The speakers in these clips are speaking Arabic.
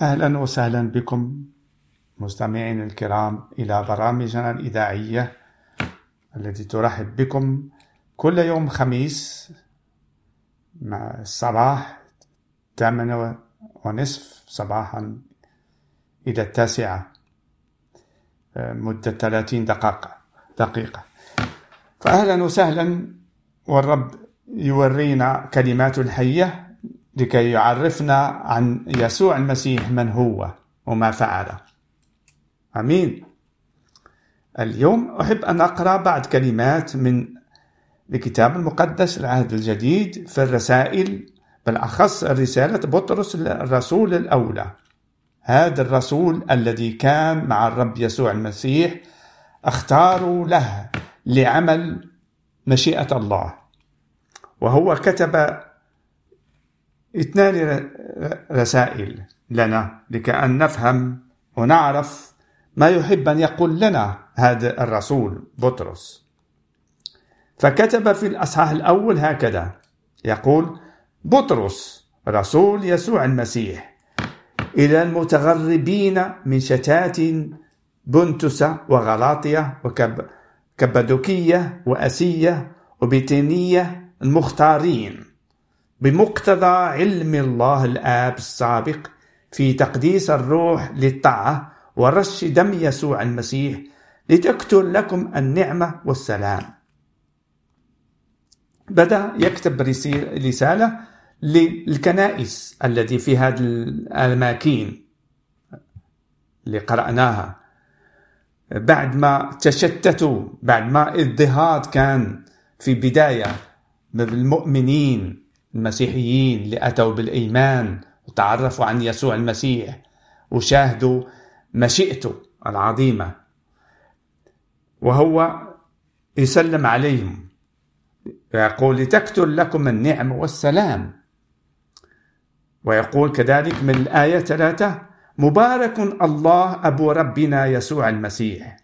أهلا وسهلا بكم مستمعين الكرام إلى برامجنا الإذاعية التي ترحب بكم كل يوم خميس مع الصباح الثامنة ونصف صباحا إلى التاسعة مدة 30 دقيقة دقيقة. فأهلا وسهلا والرب يورينا كلمات الحية. لكي يعرفنا عن يسوع المسيح من هو وما فعل آمين. اليوم أحب أن أقرأ بعض كلمات من الكتاب المقدس العهد الجديد في الرسائل بالأخص رسالة بطرس الرسول الأولى. هذا الرسول الذي كان مع الرب يسوع المسيح اختاروا له لعمل مشيئة الله. وهو كتب اثنان رسائل لنا لكأن نفهم ونعرف ما يحب أن يقول لنا هذا الرسول بطرس. فكتب في الأصحاح الأول هكذا يقول بطرس رسول يسوع المسيح إلى المتغربين من شتات بنتس وغلاطية وكبدوكية وأسية وبيتينية المختارين. بمقتضى علم الله الآب السابق في تقديس الروح للطاعة ورش دم يسوع المسيح لتكتل لكم النعمة والسلام. بدأ يكتب رسالة للكنائس التي في هذه الأماكن اللي قرأناها. بعد ما تشتتوا بعد ما اضطهاد كان في بداية بالمؤمنين المسيحيين اللي أتوا بالإيمان وتعرفوا عن يسوع المسيح وشاهدوا مشيئته العظيمة. وهو يسلم عليهم ويقول لتكتل لكم النعم والسلام. ويقول كذلك من الآية ثلاثة مبارك الله أبو ربنا يسوع المسيح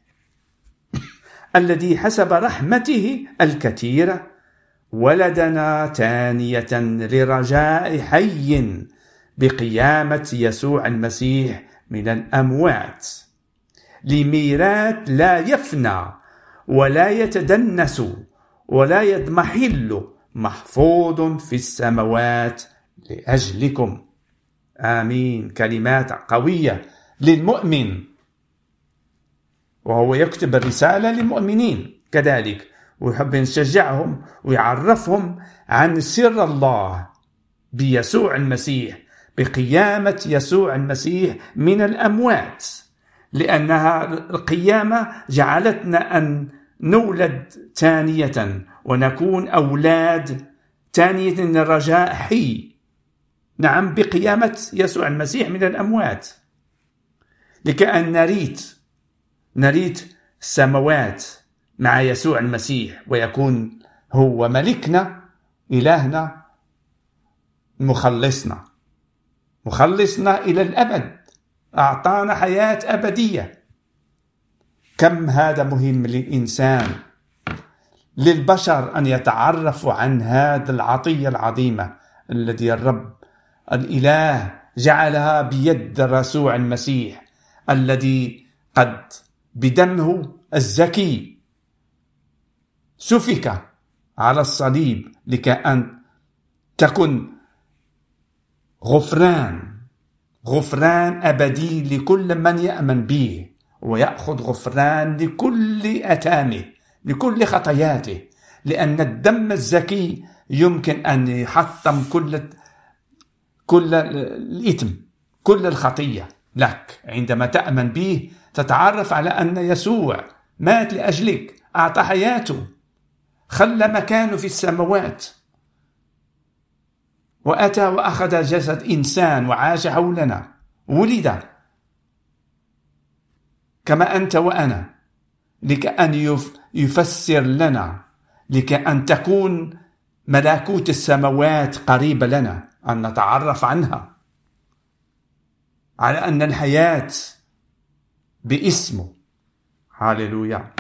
الذي حسب رحمته الكثيرة ولدنا تانية لرجاء حي بقيامة يسوع المسيح من الأموات. لميراث لا يفنى ولا يتدنس ولا يضمحل محفوظ في السماوات لأجلكم. آمين. كلمات قوية للمؤمن. وهو يكتب الرسالة للمؤمنين. كذلك ويحب يشجعهم ويعرفهم عن سر الله بيسوع المسيح بقيامة يسوع المسيح من الأموات لأنها القيامة جعلتنا أن نولد ثانية ونكون أولاد ثانية الرجاء حي نعم بقيامة يسوع المسيح من الأموات. لكأن نريد نريد السماوات مع يسوع المسيح ويكون هو ملكنا إلهنا مخلصنا. مخلصنا إلى الأبد. أعطانا حياة أبدية. كم هذا مهم للإنسان للبشر أن يتعرفوا عن هذه العطية العظيمة الذي الرب الإله جعلها بيد رسول المسيح الذي قد بدمه الزكي. سفك على الصليب لكي أن تكن غفران غفران أبدي لكل من يأمن به ويأخذ غفران لكل أتامه لكل خطاياته لأن الدم الزكي يمكن أن يحطم كل كل الإثم كل الخطية. لك عندما تأمن به تتعرف على أن يسوع مات لأجلك أعطى حياته خلى مكانه في السماوات. وأتى وأخذ جسد إنسان وعاش حولنا. ولد. كما أنت وأنا. لكأن يفسر لنا. لكأن تكون ملكوت السماوات قريبة لنا. أن نتعرف عنها. على أن الحياة باسمه. هاليلويا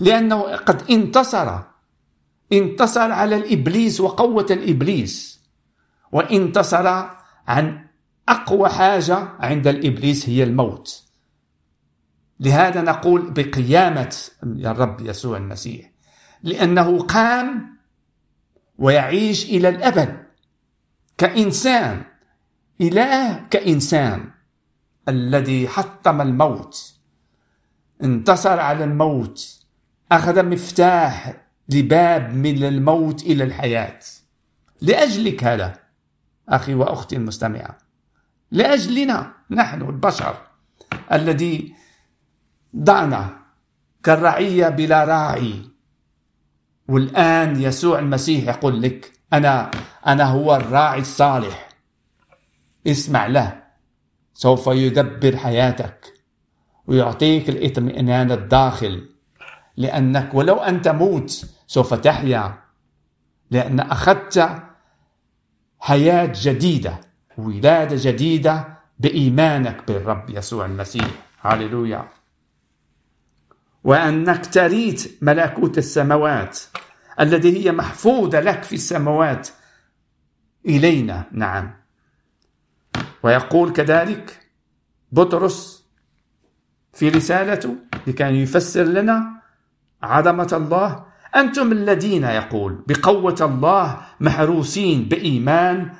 لأنه قد انتصر. انتصر على الإبليس وقوة الإبليس. وانتصر عن أقوى حاجة عند الإبليس هي الموت. لهذا نقول بقيامة يا الرب يسوع المسيح لأنه قام ويعيش إلى الأبد كإنسان إله كإنسان الذي حطم الموت انتصر على الموت. أخذ مفتاح لباب من الموت إلى الحياة. لأجلك هذا أخي وأختي المستمعة. لأجلنا نحن البشر الذي ضعنا كالرعية بلا راعي. والآن يسوع المسيح يقول لك أنا أنا هو الراعي الصالح. اسمع له سوف يدبر حياتك ويعطيك الإطمئنان الداخل. لأنك ولو أن تموت سوف تحيا لأن أخذت حياة جديدة ولادة جديدة بإيمانك بالرب يسوع المسيح. هاللويا وأنك تريت ملكوت السماوات الذي هي محفوظة لك في السماوات إلينا. نعم. ويقول كذلك بطرس في رسالته لكي يفسر لنا عظمة الله. أنتم الذين يقول بقوة الله محروسين بإيمان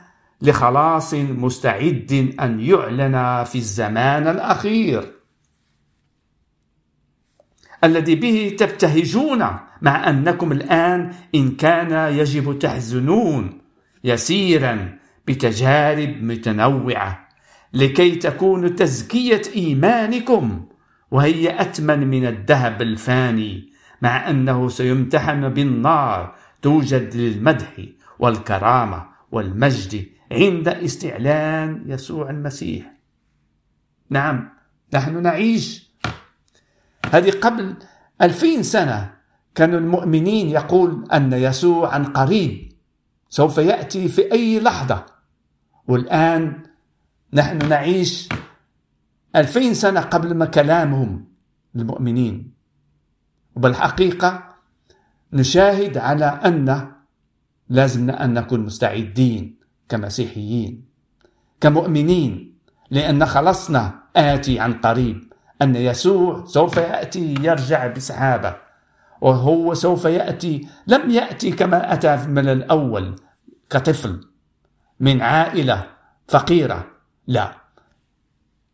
لخلاص مستعد أن يعلن في الزمان الأخير. الذي به تبتهجون مع أنكم الآن إن كان يجب تحزنون يسيرا بتجارب متنوعة لكي تكون تزكية إيمانكم وهي أتمن من الذهب الفاني مع أنه سيمتحن بالنار توجد للمدح والكرامة والمجد عند استعلان يسوع المسيح. نعم نحن نعيش. هذه قبل ألفين سنة كانوا المؤمنين يقول أن يسوع عن قريب سوف يأتي في أي لحظة. والآن نحن نعيش ألفين سنة قبل ما كلامهم المؤمنين. وبالحقيقة نشاهد على أن لازمنا أن نكون مستعدين كمسيحيين كمؤمنين لأن خلصنا آتي عن قريب أن يسوع سوف يأتي يرجع بسحابة وهو سوف يأتي لم يأتي كما أتى من الأول كطفل من عائلة فقيرة لا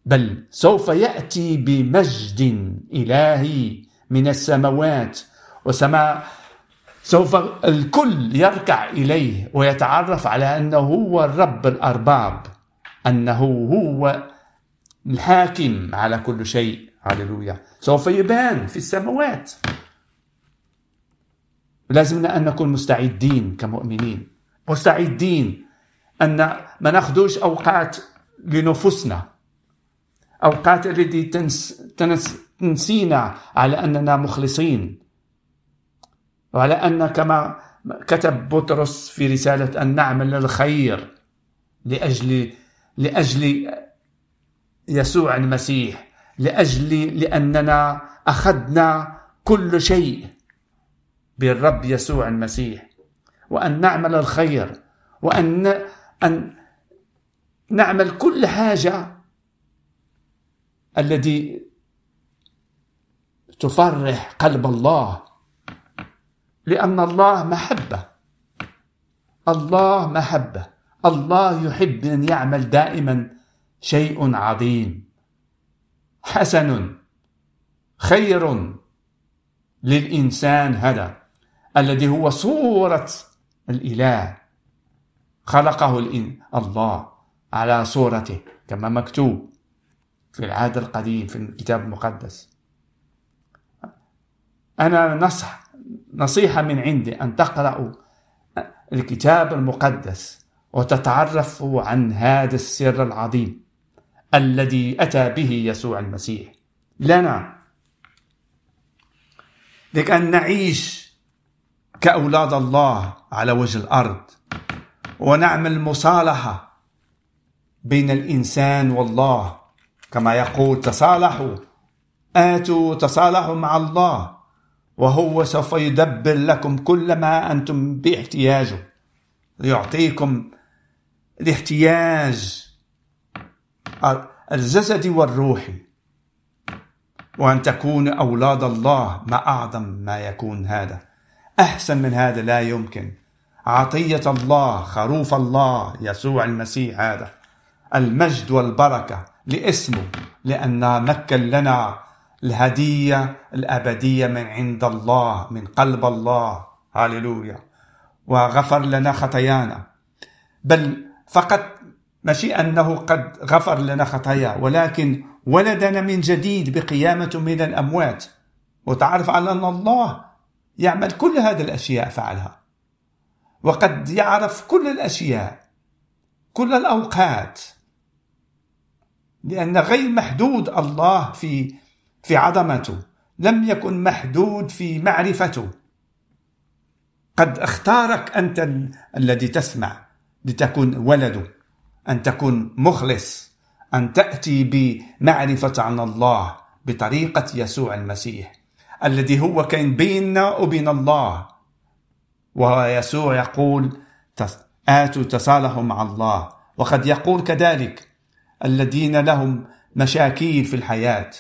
بل سوف يأتي بمجد إلهي من السماوات وسماء سوف الكل يركع إليه ويتعرف على أنه هو الرب الأرباب أنه هو الحاكم على كل شيء. هللويا. سوف يبان في السماوات. لازمنا أن نكون مستعدين كمؤمنين. مستعدين أن ما ناخذوش أوقات لنفسنا أوقات التي تنس تنس تنسينا على أننا مخلصين. وعلى أن كما كتب بطرس في رسالة أن نعمل الخير لأجل لأجل يسوع المسيح لأجل لأننا أخذنا كل شيء بالرب يسوع المسيح. وأن نعمل الخير وأن أن نعمل كل حاجة الذي تفرح قلب الله. لأن الله محبة. الله محبة. الله يحب أن يعمل دائما شيء عظيم. حسن. خير للإنسان هذا الذي هو صورة الإله. خلقه الله على صورته كما مكتوب في العهد القديم في الكتاب المقدس. أنا نصح نصيحة من عندي أن تقرأوا الكتاب المقدس وتتعرفوا عن هذا السر العظيم الذي أتى به يسوع المسيح. لنا لكأن نعيش كأولاد الله على وجه الأرض ونعمل مصالحة بين الإنسان والله. كما يقول تصالحوا. آتوا تصالحوا مع الله. وهو سوف يدبر لكم كل ما أنتم باحتياجه يعطيكم الاحتياج الجسدي والروحي وأن تكون أولاد الله ما أعظم ما يكون هذا. أحسن من هذا لا يمكن. عطية الله خروف الله يسوع المسيح هذا. المجد والبركة لاسمه لأنه مكن لنا الهدية الأبدية من عند الله من قلب الله. هاليلويا. وغفر لنا خطايانا. بل فقط ماشي أنه قد غفر لنا خطايا ولكن ولدنا من جديد بقيامة من الأموات. وتعرف على أن الله يعمل كل هذه الأشياء فعلها. وقد يعرف كل الأشياء كل الأوقات. لأن غير محدود الله في في عظمته لم يكن محدود في معرفته. قد أختارك أنت الذي تسمع لتكون ولده أن تكون مخلص أن تأتي بمعرفة عن الله بطريقة يسوع المسيح الذي هو كان بيننا وبين الله. ويسوع يقول آتوا تصالحوا مع الله. وقد يقول كذلك الذين لهم مشاكل في الحياة.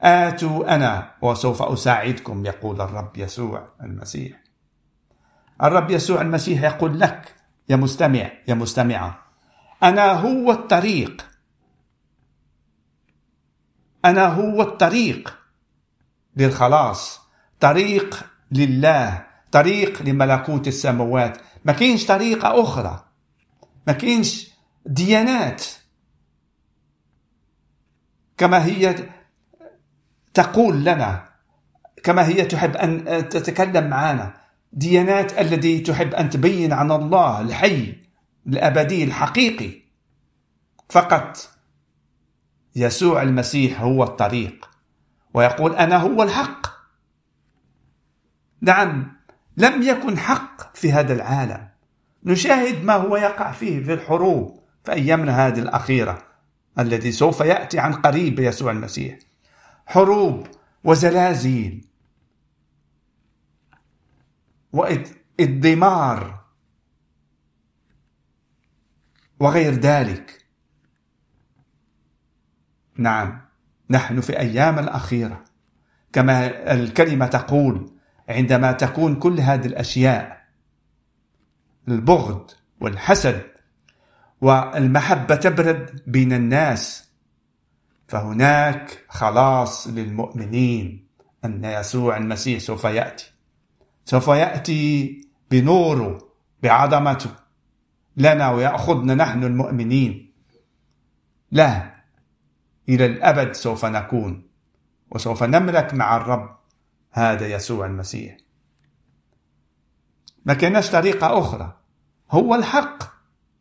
آتوا أنا وسوف أساعدكم يقول الرب يسوع المسيح. الرب يسوع المسيح يقول لك يا مستمع يا مستمعة أنا هو الطريق. أنا هو الطريق للخلاص طريق لله طريق لملكوت السماوات. ما كاينش طريقة أخرى. ما كاينش ديانات. كما هي تقول لنا كما هي تحب أن تتكلم معنا. ديانات التي تحب أن تبين عن الله الحي الأبدي الحقيقي. فقط يسوع المسيح هو الطريق ويقول أنا هو الحق. نعم لم يكن حق في هذا العالم. نشاهد ما هو يقع فيه في الحروب في أيامنا هذه الأخيرة الذي سوف يأتي عن قريب يسوع المسيح. حروب وزلازل. والدمار وغير ذلك. نعم نحن في أيام الأخيرة. كما الكلمة تقول عندما تكون كل هذه الأشياء البغض والحسد والمحبة تبرد بين الناس فهناك خلاص للمؤمنين أن يسوع المسيح سوف يأتي. سوف يأتي بنوره بعظمته. لنا ويأخذنا نحن المؤمنين. لا إلى الأبد سوف نكون. وسوف نملك مع الرب هذا يسوع المسيح. ما كانش طريقة أخرى. هو الحق.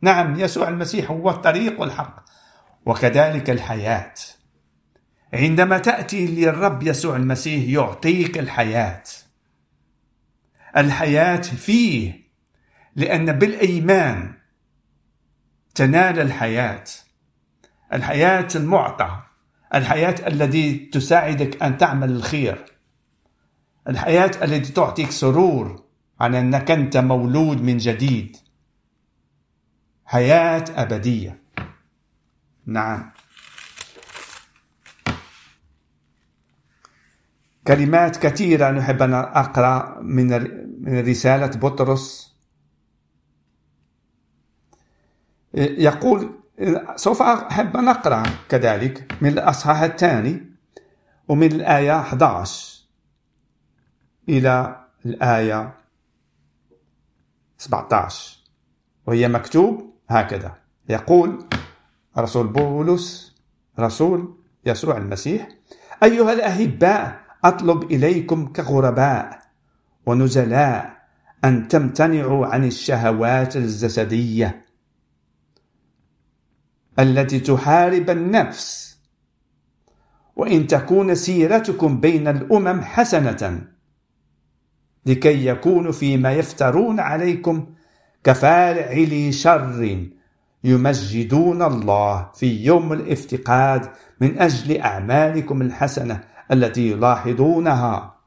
نعم يسوع المسيح هو الطريق والحق. وكذلك الحياة. عندما تأتي للرب يسوع المسيح يعطيك الحياة. الحياة فيه لأن بالإيمان تنال الحياة. الحياة المعطى الحياة التي تساعدك أن تعمل الخير. الحياة التي تعطيك سرور على أنك أنت مولود من جديد. حياة أبدية. نعم. كلمات كثيرة نحب أن أقرأ من رسالة بطرس. يقول سوف أحب أن أقرأ كذلك من الأصحاح الثاني ومن الآية 11 إلى الآية 17 وهي مكتوب هكذا. يقول رسول بولس رسول يسوع المسيح أيها الأحباء أطلب إليكم كغرباء ونزلاء أن تمتنعوا عن الشهوات الجسدية التي تحارب النفس. وإن تكون سيرتكم بين الأمم حسنة لكي يكونوا فيما يفترون عليكم كفاعلي شر يمجدون الله في يوم الافتقاد من أجل أعمالكم الحسنة. التي يلاحظونها.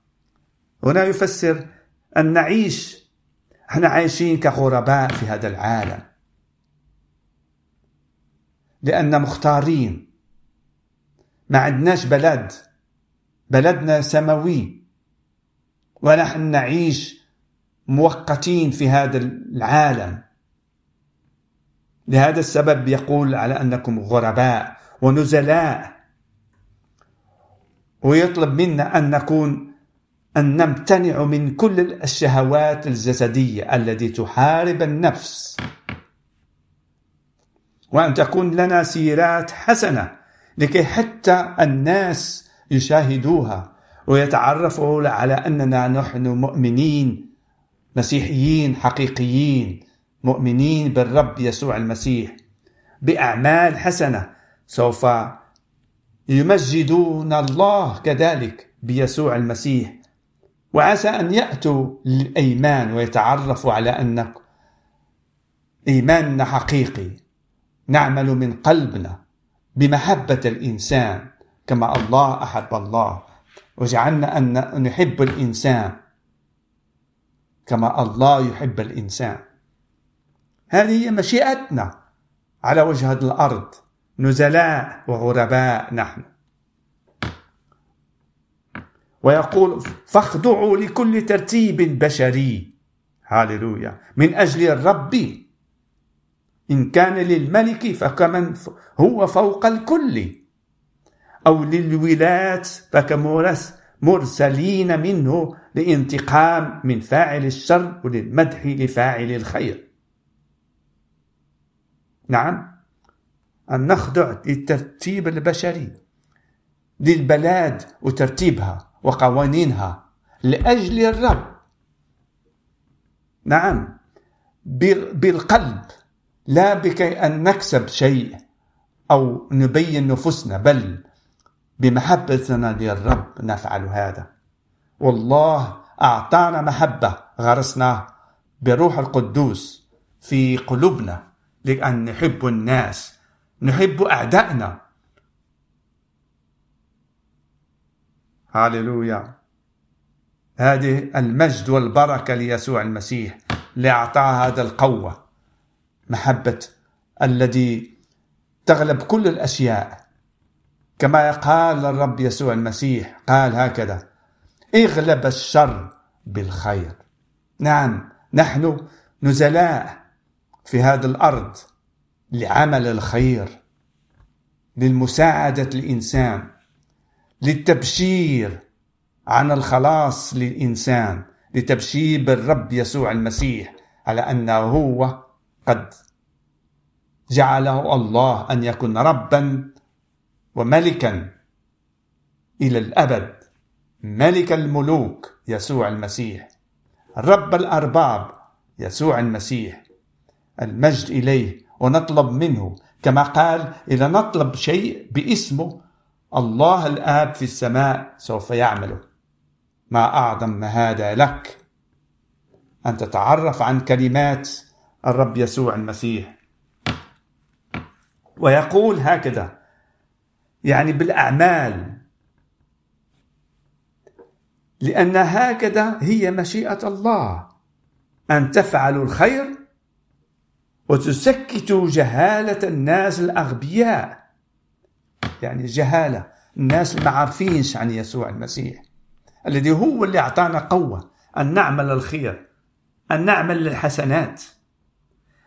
هنا يفسر أن نعيش إحنا عايشين كغرباء في هذا العالم. لأن مختارين. ما عندناش بلد. بلدنا سماوي. ونحن نعيش مؤقتين في هذا العالم. لهذا السبب يقول على أنكم غرباء ونزلاء. ويطلب منا أن نكون أن نمتنع من كل الشهوات الجسدية التي تحارب النفس. وأن تكون لنا سيرات حسنة لكي حتى الناس يشاهدوها ويتعرفوا على أننا نحن مؤمنين مسيحيين حقيقيين مؤمنين بالرب يسوع المسيح بأعمال حسنة سوف يمجدون الله كذلك بيسوع المسيح. وعسى أن يأتوا للأيمان ويتعرفوا على أن إيماننا حقيقي نعمل من قلبنا بمحبة الإنسان كما الله أحب الله. وجعلنا أن نحب الإنسان كما الله يحب الإنسان. هذه هي مشيئتنا على وجه الأرض. نزلاء وغرباء نحن. ويقول فاخضعوا لكل ترتيب بشري. هاللويا. من أجل الرب. إن كان للملك فكمن هو فوق الكل. أو للولاة فكمورث مرسلين منه لانتقام من فاعل الشر وللمدح لفاعل الخير. نعم. أن نخضع للترتيب البشري للبلاد وترتيبها وقوانينها لأجل الرب. نعم بالقلب لا بكي أن نكسب شيء أو نبين نفسنا بل بمحبتنا للرب نفعل هذا. والله أعطانا محبة غرسنا بروح القدوس في قلوبنا لأن نحب الناس. نحب أعدائنا. هاللويا هذه المجد والبركة ليسوع المسيح لأعطاه هذا القوة محبة الذي تغلب كل الأشياء. كما قال الرب يسوع المسيح قال هكذا اغلب الشر بالخير. نعم نحن نزلاء في هذه الأرض. لعمل الخير للمساعدة الإنسان للتبشير عن الخلاص للإنسان لتبشير بالرب يسوع المسيح على انه هو قد جعله الله أن يكون ربا وملكا إلى الأبد ملك الملوك يسوع المسيح رب الأرباب يسوع المسيح المجد إليه ونطلب منه كما قال إذا نطلب شيء باسمه الله الآب في السماء سوف يعمله. ما أعظم هذا لك؟ أن تتعرف عن كلمات الرب يسوع المسيح. ويقول هكذا يعني بالأعمال لأن هكذا هي مشيئة الله أن تفعلوا الخير وتسكتوا جهالة الناس الأغبياء. يعني جهالة الناس اللي ما عارفينش عن يسوع المسيح الذي هو اللي أعطانا قوة أن نعمل الخير أن نعمل الحسنات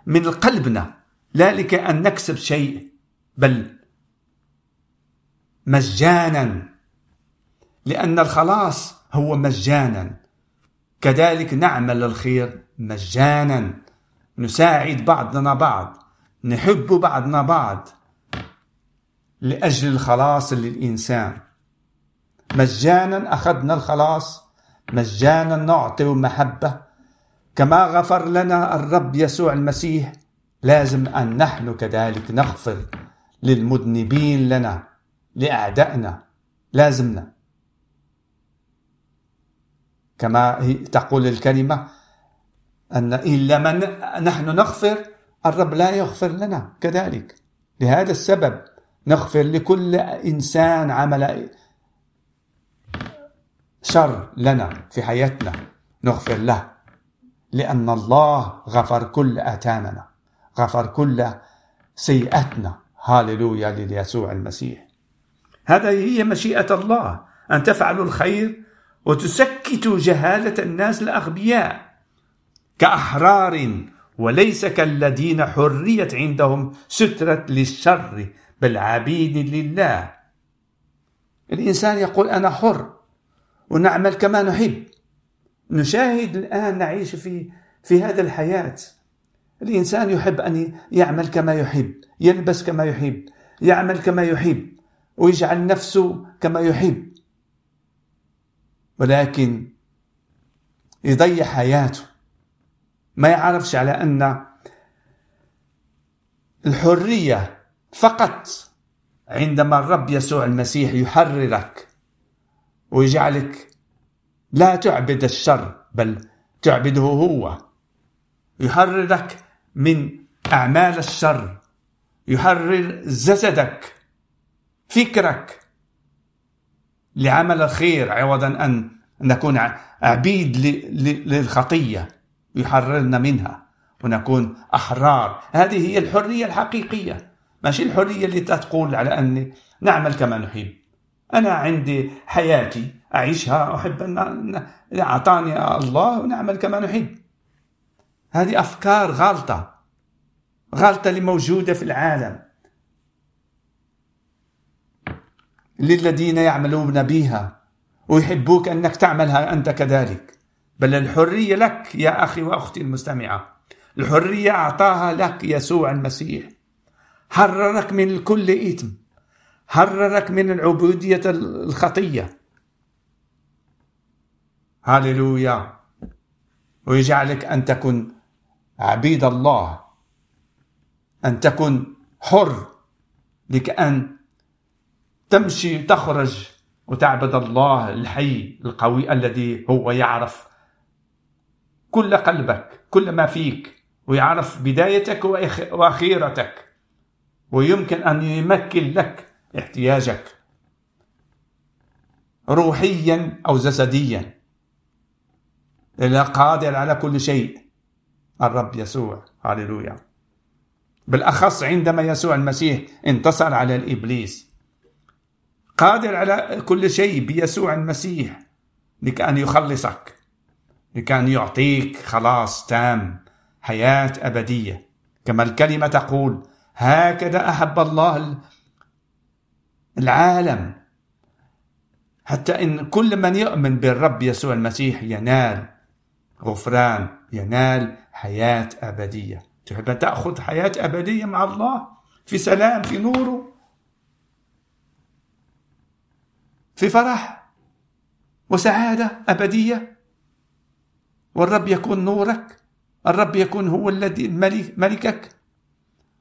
من قلبنا لكي أن نكسب شيء بل مجانا لأن الخلاص هو مجانا. كذلك نعمل الخير مجانا. نساعد بعضنا بعض نحب بعضنا بعض لأجل الخلاص للإنسان. مجانا أخذنا الخلاص مجانا نعطي محبة. كما غفر لنا الرب يسوع المسيح لازم أن نحن كذلك نغفر للمذنبين لنا لأعدائنا لازمنا. كما تقول الكلمة أن إن لم نحن نغفر الرب لا يغفر لنا كذلك. لهذا السبب نغفر لكل إنسان عمل شر لنا في حياتنا. نغفر له لأن الله غفر كل آثامنا غفر كل سيئاتنا. هاللويا ليسوع المسيح. هذا هي مشيئة الله أن تفعلوا الخير وتسكتوا جهالة الناس الأغبياء. كأحرار وليس كالذين حريت عندهم سترة للشر بل عبيد لله. الإنسان يقول أنا حر ونعمل كما نحب. نشاهد الآن نعيش في في هذا الحياة. الإنسان يحب أن يعمل كما يحب يلبس كما يحب يعمل كما يحب ويجعل نفسه كما يحب. ولكن يضيع حياته. ما يعرفش على أن الحرية فقط عندما الرب يسوع المسيح يحررك ويجعلك لا تعبد الشر بل تعبده هو. يحررك من أعمال الشر. يحرر جسدك فكرك لعمل الخير عوضا أن نكون عبيد للخطية. يحررنا منها. ونكون أحرار. هذه هي الحرية الحقيقية. ماشي الحرية اللي تقول على أني نعمل كما نحب. أنا عندي حياتي أعيشها أحب أن أعطاني الله ونعمل كما نحب. هذه أفكار غلطة غلطة اللي موجودة في العالم. للذين يعملون بها. ويحبوك أنك تعملها أنت كذلك. بل الحرية لك يا أخي وأختي المستمعة. الحرية أعطاها لك يسوع المسيح. حررك من كل إثم. حررك من العبودية الخطية. هاللويا ويجعلك أن تكن عبيد الله. أن تكن حر. لك أن تمشي تخرج وتعبد الله الحي القوي الذي هو يعرف كل قلبك كل ما فيك ويعرف بدايتك وأخيرتك. ويمكن أن يمكن لك احتياجك. روحيا أو جسديا. لأنه قادر على كل شيء. الرب يسوع هللويا. بالأخص عندما يسوع المسيح انتصر على الإبليس. قادر على كل شيء بيسوع المسيح لكأن يخلصك. لكأن يعطيك خلاص تام حياة أبدية. كما الكلمة تقول هكذا أحب الله العالم. حتى إن كل من يؤمن بالرب يسوع المسيح ينال غفران ينال حياة أبدية. تحب أن تأخذ حياة أبدية مع الله؟ في سلام في نوره؟ في فرح؟ وسعادة أبدية؟ والرب يكون نورك. الرب يكون هو الذي ملكك.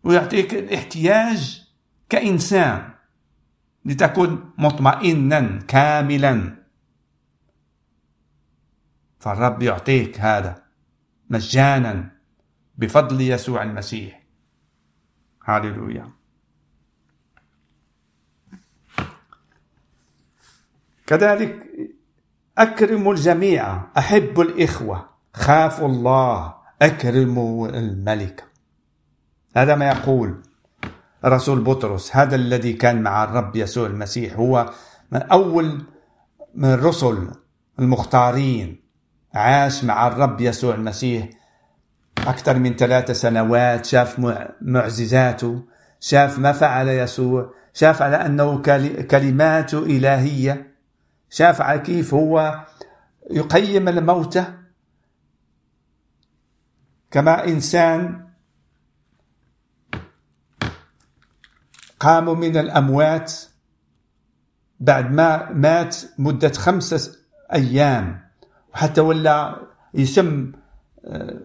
ويعطيك الاحتياج كإنسان لتكون مطمئنا كاملا. فالرب يعطيك هذا مجانا بفضل يسوع المسيح. هاللويا. كذلك أكرموا الجميع أحبوا الإخوة. خافوا الله أكرموا الملك. هذا ما يقول رسول بطرس. هذا الذي كان مع الرب يسوع المسيح. هو من أول من الرسل المختارين عاش مع الرب يسوع المسيح أكثر من ثلاث سنوات. شاف معجزاته شاف ما فعل يسوع شاف على أنه كلمات إلهية. شاف على كيف هو يقيم الموتى كما إنسان قاموا من الأموات بعد ما مات مدة خمسة أيام وحتى ولا يسم آه،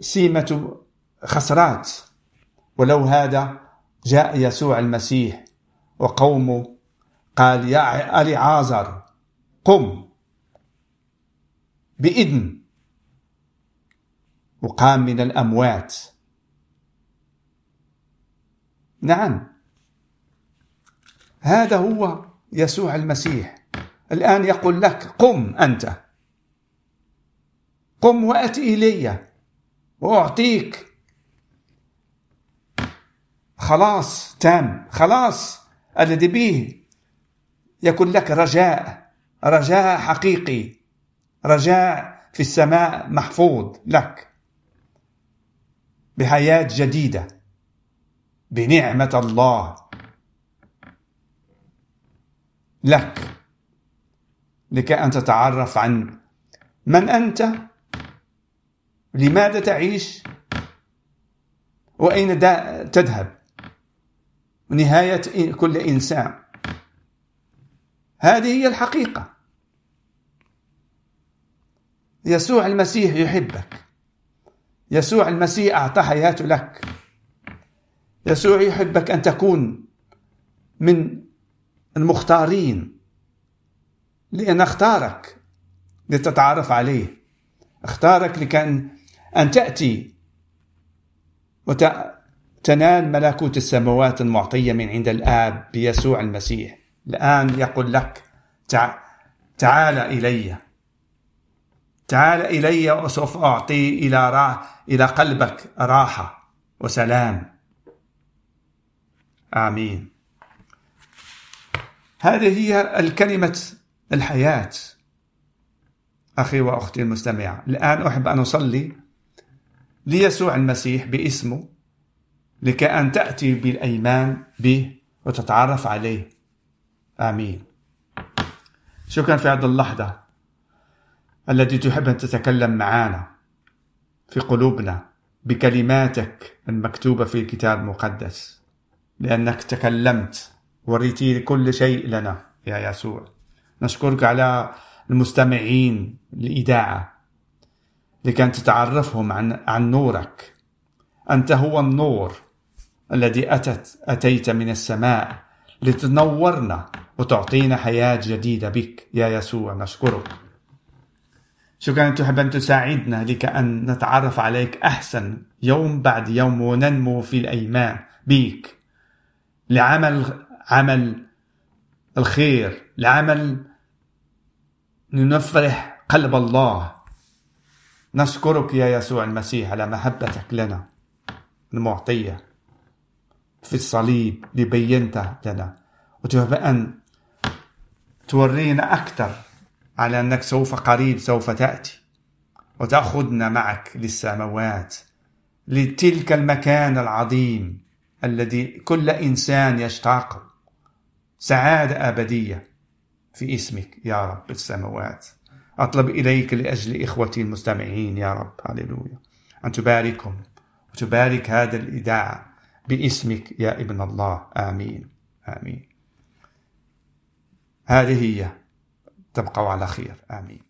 سيمة خسرات. ولو هذا جاء يسوع المسيح وقومه قال يا ألي عازر قم بإذن. وقام من الأموات. نعم. هذا هو يسوع المسيح. الآن يقول لك قم أنت. قم وأت إلي. وأعطيك. خلاص تام. خلاص. الذي به يكون لك رجاء رجاء حقيقي رجاء في السماء محفوظ لك. بحياة جديدة بنعمة الله لك. لكي أن تتعرف عن من أنت لماذا تعيش وأين تذهب. نهاية كل إنسان. هذه هي الحقيقة. يسوع المسيح يحبك. يسوع المسيح أعطى حياته لك. يسوع يحبك أن تكون من المختارين لأن اختارك لتتعرف عليه. اختارك لكأن أن تأتي وتنال ملكوت السماوات المعطية من عند الآب بيسوع المسيح. الآن يقول لك تعال إلي. تعال إلي وسوف أعطي إلى را... إلى قلبك راحة وسلام. آمين. هذه هي الكلمة الحياة. أخي وأختي المستمعة الآن أحب أن أصلي ليسوع المسيح باسمه لكي أن تأتي بالأيمان به وتتعرف عليه. آمين. شكرا في هذه اللحظة التي تحب أن تتكلم معنا في قلوبنا بكلماتك المكتوبة في الكتاب المقدس؟ لأنك تكلمت وريتي كل شيء لنا يا يسوع. نشكرك على المستمعين الإذاعة لكي تتعرفهم عن عن نورك. أنت هو النور الذي أتت أتيت من السماء. لتنورنا وتعطينا حياة جديدة بك يا يسوع نشكرك. شكرا أن تحب أن تساعدنا لك أن نتعرف عليك أحسن يوم بعد يوم وننمو في الأيمان بك. لعمل عمل الخير لعمل نفرح قلب الله. نشكرك يا يسوع المسيح على محبتك لنا المعطية. في الصليب لبينتها لنا. وتحب أن تورينا أكثر على أنك سوف قريب سوف تأتي. وتأخذنا معك للسماوات لتلك المكان العظيم الذي كل إنسان يشتاق سعادة أبدية في اسمك يا رب السماوات. أطلب إليك لأجل إخوتي المستمعين يا رب. هللويا. أن تباركهم وتبارك هذا الإذاعة. باسمك يا ابن الله. آمين. آمين. هذه هي. تبقوا على خير. آمين.